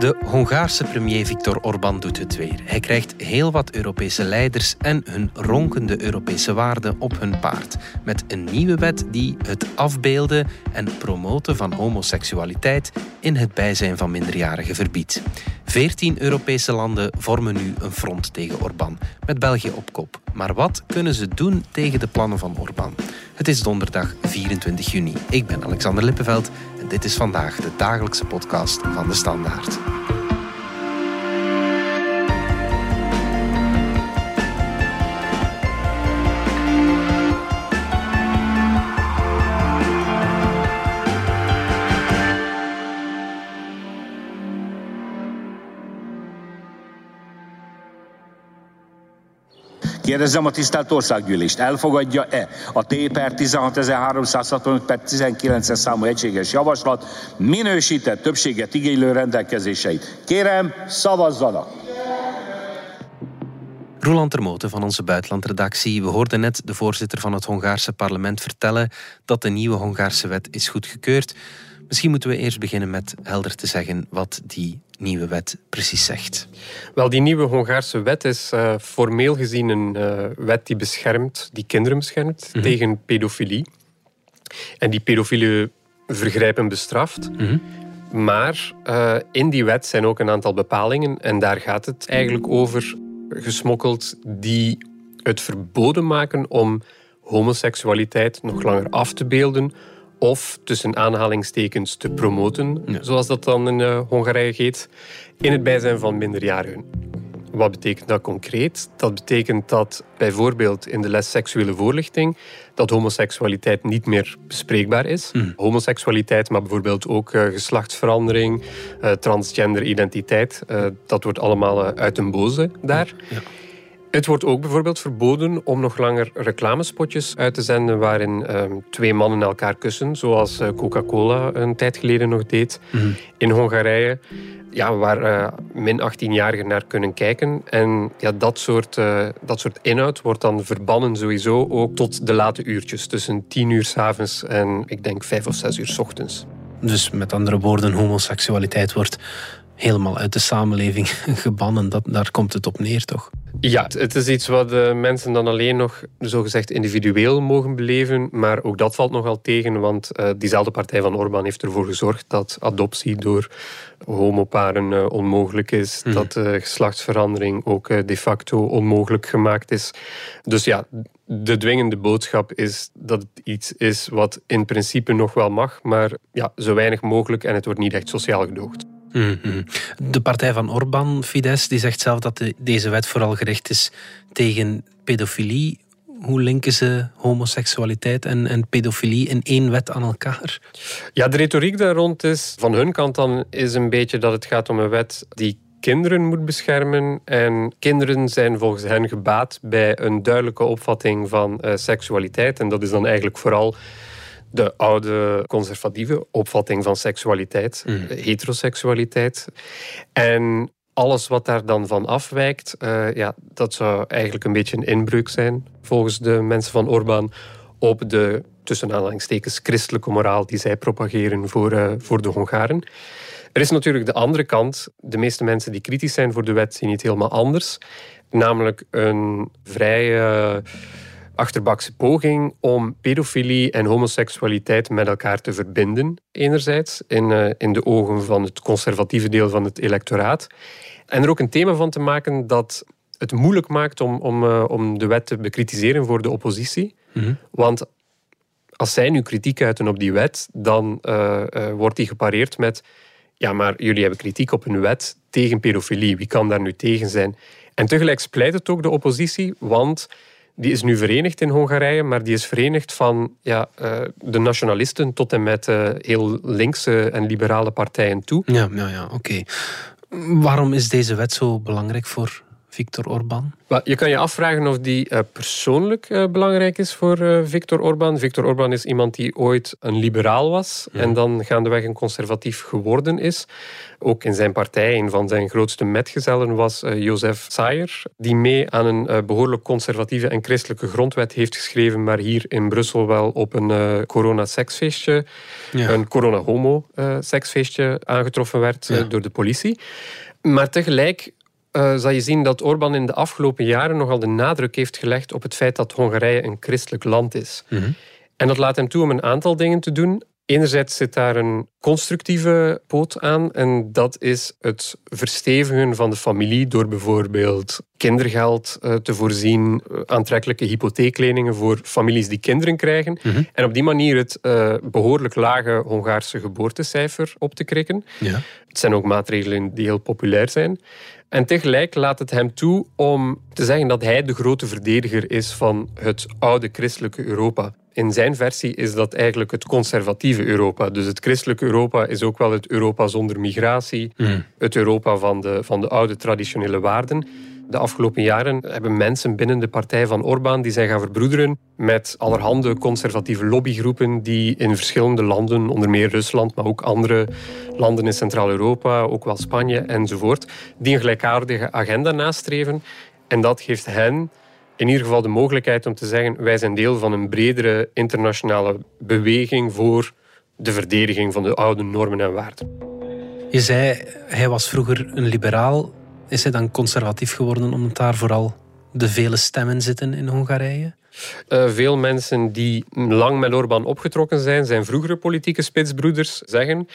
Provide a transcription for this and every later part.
De Hongaarse premier Viktor Orbán doet het weer. Hij krijgt heel wat Europese leiders en hun ronkende Europese waarden op hun paard. Met een nieuwe wet die het afbeelden en promoten van homoseksualiteit in het bijzijn van minderjarigen verbiedt. Veertien Europese landen vormen nu een front tegen Orbán, met België op kop. Maar wat kunnen ze doen tegen de plannen van Orbán? Het is donderdag 24 juni. Ik ben Alexander Lippenveld en dit is vandaag de dagelijkse podcast van de Standaard. Kérdezem a tisztelt országgyűlést, elfogadja-e a T per 16365 per 19-es számú egységes javaslat minősített többséget igénylő rendelkezéseit? Kérem, szavazzanak! Roland Termoten van onze buitenlandredactie. We hoorden net de voorzitter van het Hongaarse parlement vertellen dat de nieuwe Hongaarse wet is goedgekeurd. Misschien moeten we eerst beginnen met helder te zeggen wat die nieuwe wet precies zegt. Wel, die nieuwe Hongaarse wet is uh, formeel gezien een uh, wet die beschermt, die kinderen beschermt mm -hmm. tegen pedofilie. En die pedofiele vergrijpen bestraft. Mm -hmm. Maar uh, in die wet zijn ook een aantal bepalingen en daar gaat het eigenlijk over gesmokkeld die het verboden maken om homoseksualiteit nog langer af te beelden of tussen aanhalingstekens te promoten, ja. zoals dat dan in uh, Hongarije heet, in het bijzijn van minderjarigen. Wat betekent dat concreet? Dat betekent dat bijvoorbeeld in de les seksuele voorlichting dat homoseksualiteit niet meer bespreekbaar is. Mm. Homoseksualiteit, maar bijvoorbeeld ook uh, geslachtsverandering, uh, transgender identiteit, dat wordt allemaal uit een boze daar. Ja. Het wordt ook bijvoorbeeld verboden om nog langer reclamespotjes uit te zenden waarin um, twee mannen elkaar kussen, zoals uh, Coca-Cola een tijd geleden nog deed mm. in Hongarije. Ja, waar uh, min 18-jarigen naar kunnen kijken. En ja, dat, soort, uh, dat soort inhoud wordt dan verbannen sowieso ook tot de late uurtjes. Tussen 10 uur s avonds en ik denk 5 of 6 uur s ochtends. Dus met andere woorden, homoseksualiteit wordt helemaal uit de samenleving gebannen. Dat, daar komt het op neer, toch? Ja, het is iets wat de mensen dan alleen nog zogezegd individueel mogen beleven. Maar ook dat valt nogal tegen, want uh, diezelfde partij van Orbán heeft ervoor gezorgd dat adoptie door homoparen uh, onmogelijk is. Mm. Dat uh, geslachtsverandering ook de facto onmogelijk gemaakt is. Dus ja, de dwingende boodschap is dat het iets is wat in principe nog wel mag, maar ja, zo weinig mogelijk en het wordt niet echt sociaal gedoogd. Mm-hmm. De partij van Orbán, Fidesz, die zegt zelf dat de, deze wet vooral gericht is tegen pedofilie. Hoe linken ze homoseksualiteit en, en pedofilie in één wet aan elkaar? Ja, de retoriek daar rond is van hun kant dan is een beetje dat het gaat om een wet die kinderen moet beschermen. En kinderen zijn volgens hen gebaat bij een duidelijke opvatting van uh, seksualiteit. En dat is dan eigenlijk vooral de oude conservatieve opvatting van seksualiteit, mm. heteroseksualiteit. En alles wat daar dan van afwijkt, uh, ja, dat zou eigenlijk een beetje een inbreuk zijn, volgens de mensen van Orbán, op de tussen aanhalingstekens christelijke moraal die zij propageren voor, uh, voor de Hongaren. Er is natuurlijk de andere kant. De meeste mensen die kritisch zijn voor de wet zien het helemaal anders. Namelijk een vrij. Uh, achterbakse poging om pedofilie en homoseksualiteit met elkaar te verbinden, enerzijds, in, uh, in de ogen van het conservatieve deel van het electoraat. En er ook een thema van te maken dat het moeilijk maakt om, om, uh, om de wet te bekritiseren voor de oppositie. Mm-hmm. Want als zij nu kritiek uiten op die wet, dan uh, wordt die gepareerd met ja, maar jullie hebben kritiek op een wet tegen pedofilie. Wie kan daar nu tegen zijn? En tegelijk splijt het ook de oppositie, want die is nu verenigd in Hongarije, maar die is verenigd van ja, uh, de nationalisten tot en met uh, heel linkse en liberale partijen toe. Ja, ja, ja oké. Waarom is deze wet zo belangrijk voor, Viktor Orban? Je kan je afvragen of die eh, persoonlijk eh, belangrijk is voor uh, Viktor Orban. Viktor Orban is iemand die ooit een liberaal was en dan gaandeweg een conservatief geworden is. Ook in zijn partij, een van zijn grootste metgezellen was Jozef Sayer, die mee aan een behoorlijk conservatieve en christelijke grondwet heeft geschreven, maar hier in Brussel wel op een corona-seksfeestje, een corona-homo-seksfeestje aangetroffen werd door de politie. Maar tegelijk uh, zal je zien dat Orbán in de afgelopen jaren nogal de nadruk heeft gelegd op het feit dat Hongarije een christelijk land is. Mhm. En dat laat hem toe om een aantal dingen te doen. Enerzijds zit daar een constructieve poot aan en dat is het verstevigen van de familie door bijvoorbeeld kindergeld eh, te voorzien, eh, aantrekkelijke hypotheekleningen voor families die kinderen krijgen mhm. en op die manier het behoorlijk lage Hongaarse geboortecijfer op te krikken. Ja. Het zijn ook maatregelen die heel populair zijn. En tegelijk laat het hem toe om te zeggen dat hij de grote verdediger is van het oude christelijke Europa. In zijn versie is dat eigenlijk het conservatieve Europa. Dus het christelijke Europa is ook wel het Europa zonder migratie, hmm. het Europa van de, van de oude traditionele waarden. De afgelopen jaren hebben mensen binnen de partij van Orbán die zijn gaan verbroederen met allerhande conservatieve lobbygroepen die in verschillende landen, onder meer Rusland, maar ook andere landen in Centraal-Europa, ook wel Spanje enzovoort, die een gelijkaardige agenda nastreven. En dat geeft hen in ieder geval de mogelijkheid om te zeggen wij zijn deel van een bredere internationale beweging voor de verdediging van de oude normen en waarden. Je zei, hij was vroeger een liberaal is hij dan conservatief geworden omdat daar vooral de vele stemmen zitten in Hongarije? Uh, veel mensen die lang met Orbán opgetrokken zijn, zijn vroegere politieke spitsbroeders, zeggen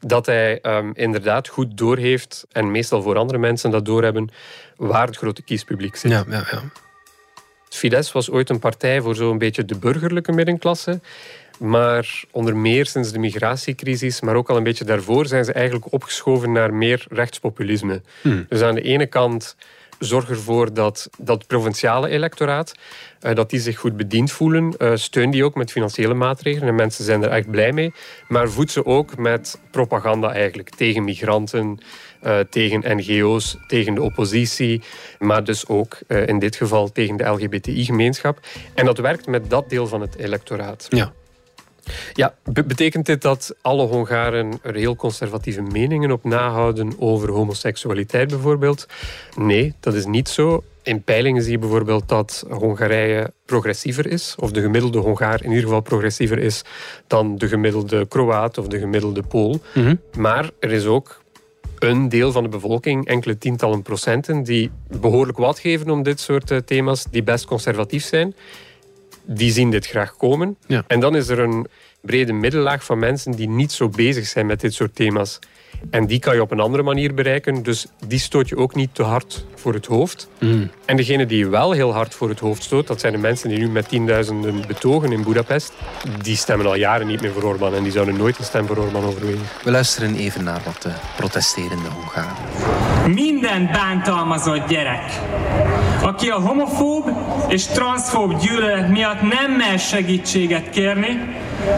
dat hij um, inderdaad goed doorheeft, en meestal voor andere mensen dat doorhebben, waar het grote kiespubliek zit. Ja, ja, ja. Fidesz was ooit een partij voor zo'n beetje de burgerlijke middenklasse. Maar onder meer sinds de migratiecrisis, maar ook al een beetje daarvoor, zijn ze eigenlijk opgeschoven naar meer rechtspopulisme. Hmm. Dus aan de ene kant zorg ervoor dat dat provinciale electoraat uh, dat die zich goed bediend voelen. Uh, steun die ook met financiële maatregelen. En mensen zijn er echt blij mee. Maar voed ze ook met propaganda eigenlijk tegen migranten, uh, tegen NGO's, tegen de oppositie. Maar dus ook in dit geval tegen de LGBTI-gemeenschap. En dat werkt met dat deel van het electoraat. Ja. Ja, betekent dit dat alle Hongaren er heel conservatieve meningen op nahouden over homoseksualiteit bijvoorbeeld? Nee, dat is niet zo. In peilingen zie je bijvoorbeeld dat Hongarije progressiever is, of de gemiddelde Hongaar in ieder geval progressiever is dan de gemiddelde Kroaat of de gemiddelde Pool. Mhm. Maar er is ook een deel van de bevolking, enkele tientallen procenten, die behoorlijk wat geven om dit soort eh, thema's, die best conservatief zijn die zien dit graag komen. En dan is er een brede middellaag van mensen die niet zo bezig zijn met dit soort thema's. En die kan je op een andere manier bereiken. Dus die stoot je ook niet te hard voor het hoofd. Mm. En degene die je wel heel hard voor het hoofd stoot, dat zijn de mensen die nu met tienduizenden betogen in Budapest. Die stemmen al jaren niet meer voor Orbán en die zouden nooit een stem voor Orbán overwegen. We luisteren even naar wat de protesterende Hongaren. Minden bántalmazott gyerek, aki a homofób és transzfób gyűlölet miatt nem mer segítséget kérni,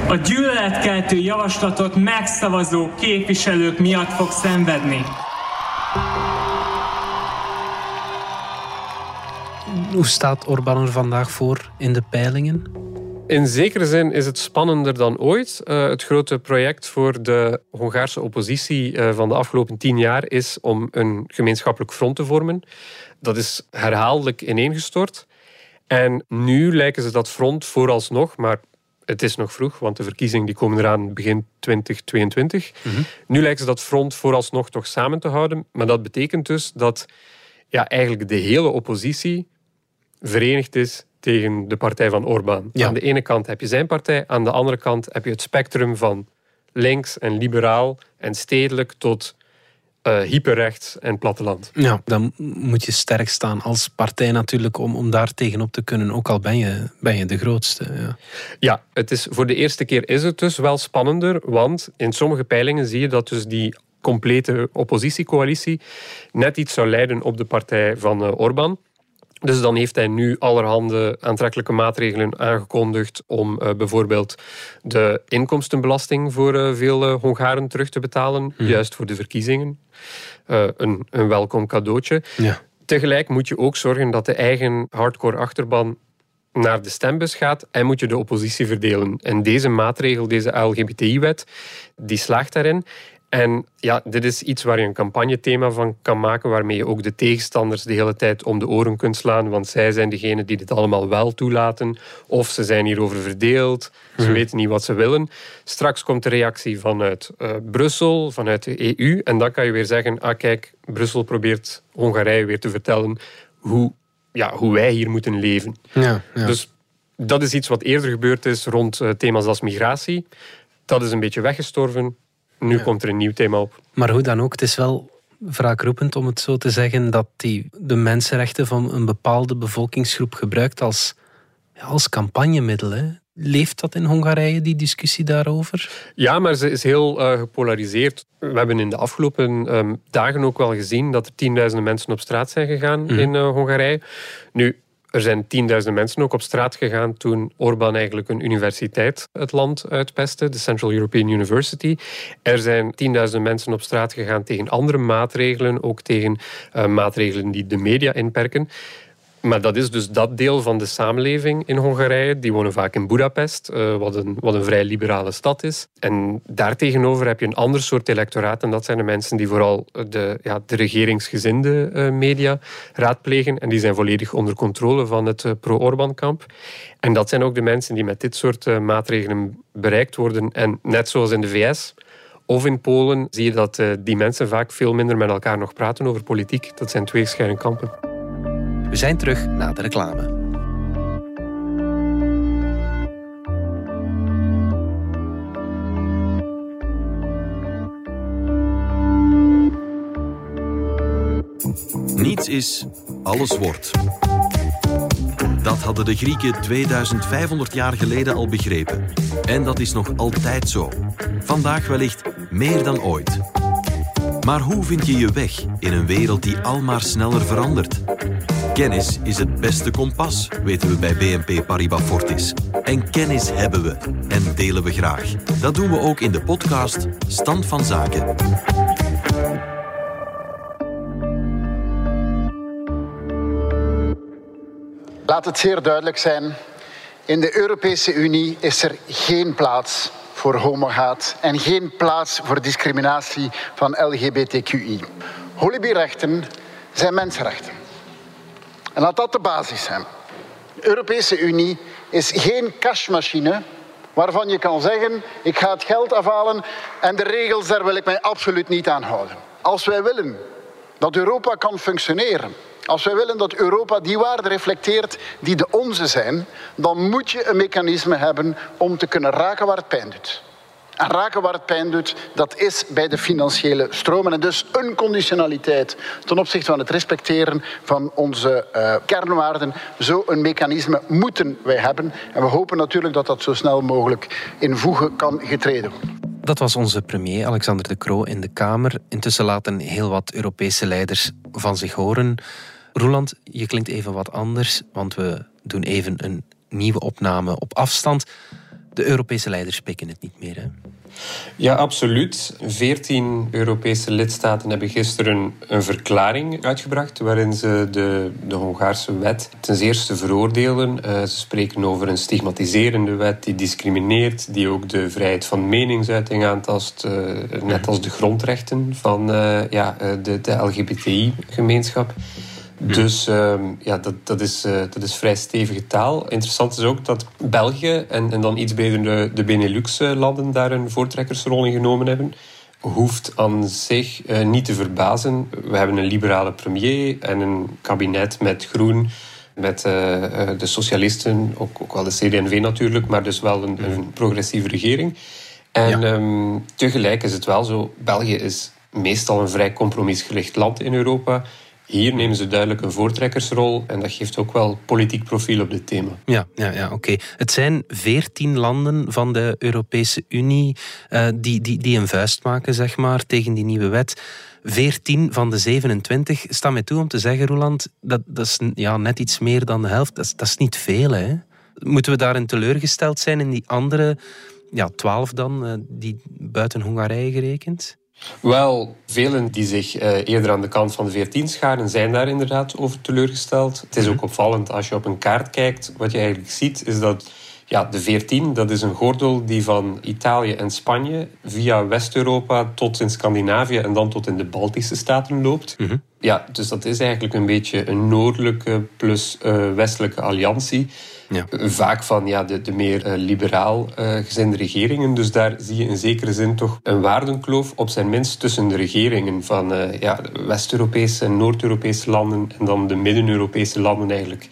a gyűlöletkeltő javaslatot megszavazó képviselők miatt fog szenvedni. Hoe staat Orbán er vandaag voor in de peilingen? In zekere zin is het spannender dan ooit. Uh, het grote project voor de Hongaarse oppositie uh, van de afgelopen tien jaar is om een gemeenschappelijk front te vormen. Dat is herhaaldelijk ineengestort. En nu lijken ze dat front vooralsnog, maar het is nog vroeg, want de verkiezingen die komen eraan begin 2022. Mhm. Nu lijkt ze dat front vooralsnog toch samen te houden. Maar dat betekent dus dat ja, eigenlijk de hele oppositie verenigd is tegen de partij van Orbán. Aan de ene kant heb je zijn partij, aan de andere kant heb je het spectrum van links en liberaal en stedelijk tot uh, hyperrechts en platteland. Ja, dan moet je sterk staan als partij natuurlijk om, om daar tegenop te kunnen, ook al ben je, ben je de grootste. Ja. ja, het is, voor de eerste keer is het dus wel spannender, want in sommige peilingen zie je dat dus die complete oppositiecoalitie net iets zou leiden op de partij van uh, Orbán. Dus dan heeft hij nu allerhande aantrekkelijke maatregelen aangekondigd om uh, bijvoorbeeld de inkomstenbelasting voor uh, veel uh, Hongaren terug te betalen, mhm. juist voor de verkiezingen. een, een welkom cadeautje. Ja. Tegelijk moet je ook zorgen dat de eigen hardcore achterban naar de stembus gaat en moet je de oppositie verdelen. En deze maatregel, deze LGBTI-wet, die slaagt daarin. En ja, dit is iets waar je een campagnethema van kan maken, waarmee je ook de tegenstanders de hele tijd om de oren kunt slaan, want zij zijn degene die dit allemaal wel toelaten, of ze zijn hierover verdeeld, ze mhm. weten niet wat ze willen. Straks komt de reactie vanuit uh, Brussel, vanuit de EU, en dan kan je weer zeggen, ah kijk, Brussel probeert Hongarije weer te vertellen hoe, ja, hoe wij hier moeten leven. Ja, ja. Dus dat is iets wat eerder gebeurd is rond uh, thema's als migratie. Dat is een beetje weggestorven. Nu komt er een nieuw thema op. Maar hoe dan ook, het is wel wraakroepend om het zo te zeggen dat die de mensenrechten van een bepaalde bevolkingsgroep gebruikt als, ja, als campagnemiddel. Hè. Leeft dat in Hongarije, die discussie daarover? Ja, maar ze is heel uh, gepolariseerd. We hebben in de afgelopen ehm, dagen ook wel gezien dat er tienduizenden mensen op straat zijn gegaan mhm. in uh, Hongarije. Nu, er zijn tienduizenden mensen ook op straat gegaan toen Orbán eigenlijk een universiteit het land uitpestte, de Central European University. Er zijn tienduizenden mensen op straat gegaan tegen andere maatregelen, ook tegen uh, maatregelen die de media inperken. Maar dat is dus dat deel van de samenleving in Hongarije. Die wonen vaak in Budapest, uh, wat, een, wat een vrij liberale stad is. En daartegenover heb je een ander soort electoraat. En dat zijn de mensen die vooral de, ja, de regeringsgezinde uh, media raadplegen. En die zijn volledig onder controle van het uh, pro-Orban-kamp. En dat zijn ook de mensen die met dit soort maatregelen bereikt worden. En net zoals in de VS of in Polen zie je dat die mensen vaak veel minder met elkaar nog praten over politiek. Dat zijn twee gescheiden kampen. We zijn terug na de reclame. Niets is, alles wordt. Dat hadden de Grieken 2500 jaar geleden al begrepen. En dat is nog altijd zo. Vandaag wellicht meer dan ooit. Maar hoe vind je je weg in een wereld die almaar sneller verandert? Kennis is het beste kompas, weten we bij BNP Paribas Fortis. En kennis hebben we en delen we graag. Dat doen we ook in de podcast Stand van Zaken. Laat het zeer duidelijk zijn. In de Europese Unie is er geen plaats voor homohaat en geen plaats voor discriminatie van LGBTQI. Holibierechten zijn mensenrechten. En laat dat de basis zijn. De Europese Unie is geen cashmachine waarvan je kan zeggen: ik ga het geld afhalen en de regels daar wil ik mij absoluut niet aan houden. Als wij willen dat Europa kan functioneren, als wij willen dat Europa die waarden reflecteert die de onze zijn, dan moet je een mechanisme hebben om te kunnen raken waar het pijn doet. En raken waar het pijn doet, dat is bij de financiële stromen. En dus een conditionaliteit ten opzichte van het respecteren van onze uh, kernwaarden. Zo'n mechanisme moeten wij hebben. En we hopen natuurlijk dat dat zo snel mogelijk in voegen kan getreden worden. Dat was onze premier Alexander De Croo in de Kamer. Intussen laten heel wat Europese leiders van zich horen. Roland, je klinkt even wat anders, want we doen even een nieuwe opname op afstand. De Europese leiders pikken het niet meer. Hè? Ja, absoluut. Veertien Europese lidstaten hebben gisteren een verklaring uitgebracht waarin ze de, de Hongaarse wet ten zeerste veroordelen. Uh, ze spreken over een stigmatiserende wet die discrimineert, die ook de vrijheid van meningsuiting aantast, uh, net als de grondrechten van uh, ja, de, de LGBTI-gemeenschap. Dus ehm, ja, dat, dat, is, uh, dat is vrij stevige taal. Interessant is ook dat België en, en dan iets beter de, de Benelux-landen daar een voortrekkersrol in genomen hebben. Hoeft aan zich uh, niet te verbazen. We hebben een liberale premier en een kabinet met groen, met uh, de socialisten, ook, ook wel de CD&V natuurlijk, maar dus wel een, een progressieve regering. En ja. um, tegelijk is het wel zo, België is meestal een vrij compromisgericht land in Europa. Hier nemen ze duidelijk een voortrekkersrol en dat geeft ook wel politiek profiel op dit thema. Ja, ja, ja oké. Het zijn veertien landen van de Europese Unie uh, die, die, die een vuist maken, zeg maar, tegen die nieuwe wet. 14 van de 27 sta mij toe om te zeggen, Roland, dat, dat is ja, net iets meer dan de helft. Dat is, dat is niet veel, hè? Moeten we daarin teleurgesteld zijn in die andere ja, 12 dan, uh, die buiten Hongarije gerekend? Wel, velen die zich uh, eerder aan de kant van de 14 scharen, zijn daar inderdaad over teleurgesteld. Het is ook opvallend als je op een kaart kijkt. Wat je eigenlijk ziet, is dat ja, de 14, dat is een gordel die van Italië en Spanje via West-Europa tot in Scandinavië en dan tot in de Baltische staten loopt. Mhm. Ja, dus dat is eigenlijk een beetje een noordelijke plus uh, westelijke alliantie. Ja. Vaak van ja, de, de meer uh, liberaal uh, gezinde regeringen. Dus daar zie je in zekere zin toch een waardenkloof, op zijn minst tussen de regeringen van ja, West-Europese en Noord-Europese landen en dan de Midden-Europese landen eigenlijk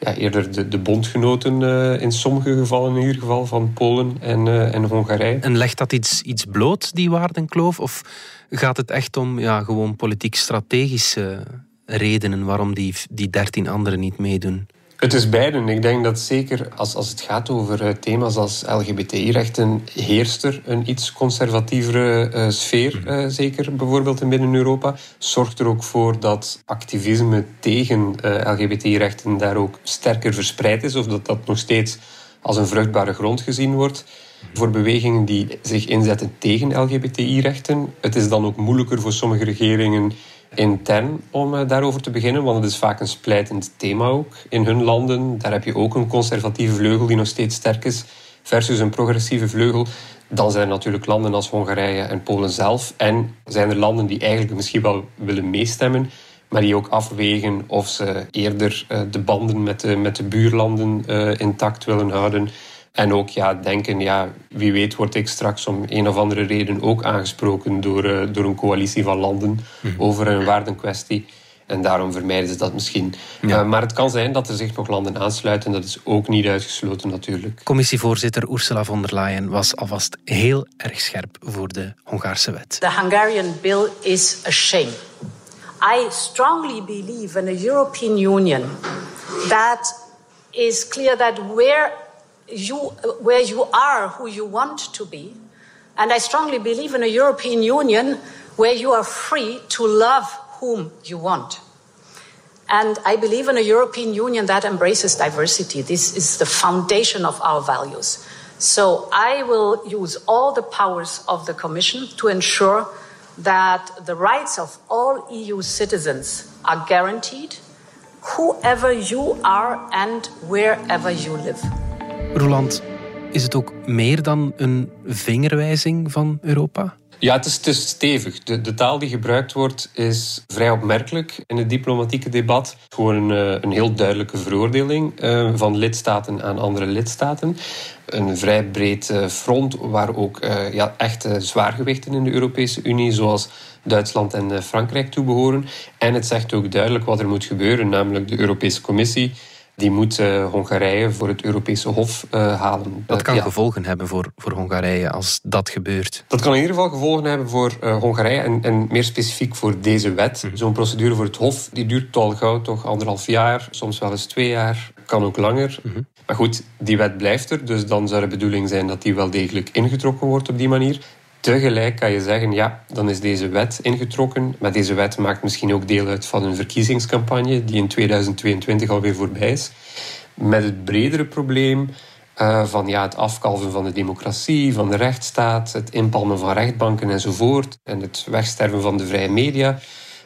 ja, eerder de, de bondgenoten uh, in sommige gevallen, in ieder geval, van Polen en, uh, en Hongarije. En legt dat iets, iets bloot, die waardenkloof? Of gaat het echt om ja, gewoon politiek-strategische redenen waarom die, die dertien anderen niet meedoen? Het is beiden. Ik denk dat zeker als, als het gaat over eh, thema's als LGBTI-rechten, heerst er een iets conservatievere uh, sfeer, uh, zeker bijvoorbeeld in Midden-Europa. Zorgt er ook voor dat activisme tegen LGBTI-rechten daar ook sterker verspreid is, of dat dat nog steeds als een vruchtbare grond gezien wordt. Voor bewegingen die zich inzetten tegen LGBTI-rechten. Het is dan ook moeilijker voor sommige regeringen intern om uh, daarover te beginnen, want het is vaak een splijtend thema ook in hun landen. Daar heb je ook een conservatieve vleugel die nog steeds sterk is, versus een progressieve vleugel. Dan zijn er natuurlijk landen als Hongarije en Polen zelf. En zijn er landen die eigenlijk misschien wel willen meestemmen, maar die ook afwegen of ze eerder uh, de banden met de, met de buurlanden uh, intact willen houden. En ook ja, denken, ja, wie weet word ik straks om een of andere reden ook aangesproken door, uh, door een coalitie van landen mm. over een waardenkwestie. En daarom vermijden ze dat misschien. Ja. Uh, maar het kan zijn dat er zich nog landen aansluiten. Dat is ook niet uitgesloten natuurlijk. Commissievoorzitter Ursula von der Leyen was alvast heel erg scherp voor de Hongaarse wet. The Hungarian bill is a shame. I strongly believe in a European Union that is clear that where you, where you are who you want to be. And I strongly believe in a European Union where you are free to love whom you want. And I believe in a European Union that embraces diversity. This is the foundation of our values. So I will use all the powers of the Commission to ensure that the rights of all EU citizens are guaranteed, whoever you are and wherever you live. Roland, is het ook meer dan een vingerwijzing van Europa? Ja, het is, het stevig. De, de, taal die gebruikt wordt is vrij opmerkelijk in het diplomatieke debat. Gewoon een, een heel duidelijke veroordeling uh, van lidstaten aan andere lidstaten. Een vrij breed uh, front waar ook ja, echte zwaargewichten in de Europese Unie, zoals Duitsland en Frankrijk, toe behoren. En het zegt ook duidelijk wat er moet gebeuren, namelijk de Europese Commissie die moet uh, Hongarije voor het Europese Hof uh, halen. Dat kan ja. gevolgen hebben voor, voor Hongarije als dat gebeurt. Dat kan in ieder geval gevolgen hebben voor uh, Hongarije en, en meer specifiek voor deze wet. Mm. Zo'n procedure voor het Hof die duurt al gauw toch anderhalf jaar, soms wel eens twee jaar, kan ook langer. Mm -hmm. Maar goed, die wet blijft er, dus dan zou de bedoeling zijn dat die wel degelijk ingetrokken wordt op die manier. Tegelijk kan je zeggen, ja, dan is deze wet ingetrokken. Maar deze wet maakt misschien ook deel uit van een verkiezingscampagne die in 2022 alweer voorbij is. Met het bredere probleem uh, van ja, het afkalven van de democratie, van de rechtsstaat, het inpalmen van rechtbanken enzovoort. En het wegsterven van de vrije media.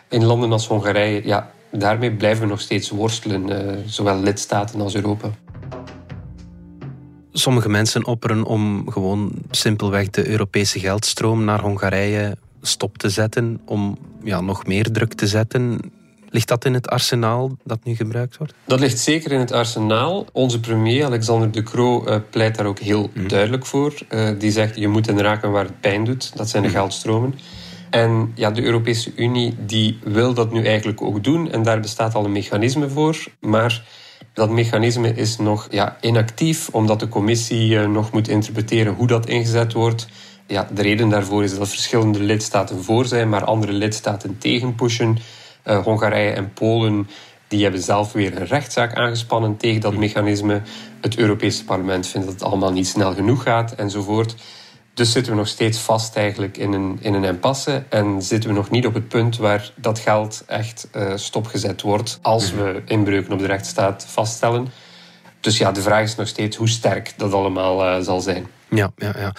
In landen als Hongarije, ja, daarmee blijven we nog steeds worstelen, uh, zowel lidstaten als Europa sommige mensen opperen om gewoon simpelweg de Europese geldstroom naar Hongarije stop te zetten, om ja, nog meer druk te zetten. Ligt dat in het arsenaal dat nu gebruikt wordt? Dat ligt zeker in het arsenaal. Onze premier Alexander De Croo uh, pleit daar ook heel mm. duidelijk voor. Uh, die zegt je moet in raken waar het pijn doet. Dat zijn de mm. geldstromen. En ja, de Europese Unie die wil dat nu eigenlijk ook doen. En daar bestaat al een mechanisme voor. Maar dat mechanisme is nog ja, inactief, omdat de commissie uh, nog moet interpreteren hoe dat ingezet wordt. Ja, de reden daarvoor is dat verschillende lidstaten voor zijn, maar andere lidstaten tegenpushen. Uh, Hongarije en Polen die hebben zelf weer een rechtszaak aangespannen tegen dat mechanisme. Het Europese parlement vindt dat het allemaal niet snel genoeg gaat enzovoort. Dus zitten we nog steeds vast eigenlijk in een, in een impasse en zitten we nog niet op het punt waar dat geld echt uh, stopgezet wordt als we inbreuken op de rechtsstaat vaststellen. Dus ja, de vraag is nog steeds hoe sterk dat allemaal uh, zal zijn. Ja, ja, ja.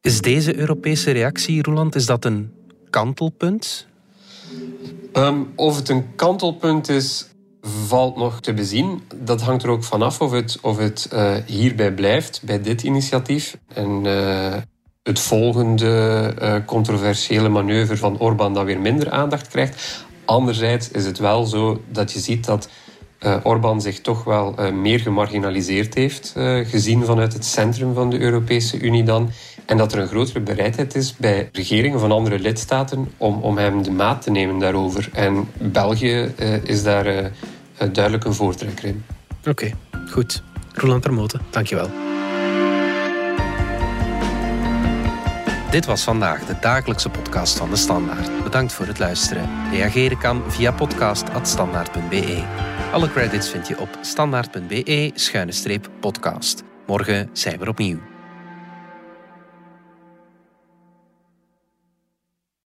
Is deze Europese reactie, Roland, is dat een kantelpunt? Um, of het een kantelpunt is, valt nog te bezien. Dat hangt er ook vanaf of het, of het uh, hierbij blijft, bij dit initiatief. En het volgende uh, controversiële manoeuvre van Orbán dan weer minder aandacht krijgt. Anderzijds is het wel zo dat je ziet dat uh, Orbán zich toch wel uh, meer gemarginaliseerd heeft, gezien vanuit het centrum van de Europese Unie dan. En dat er een grotere bereidheid is bij regeringen van andere lidstaten om, om hem de maat te nemen daarover. En België is daar duidelijk een voortrekker in. Oké, goed. Roland Permoten, dankjewel. Dit was vandaag de dagelijkse podcast van de Standaard. Bedankt voor het luisteren. Reageren kan via podcast.standaard.be. Alle credits vind je op standaard.be-podcast. Morgen zijn we opnieuw.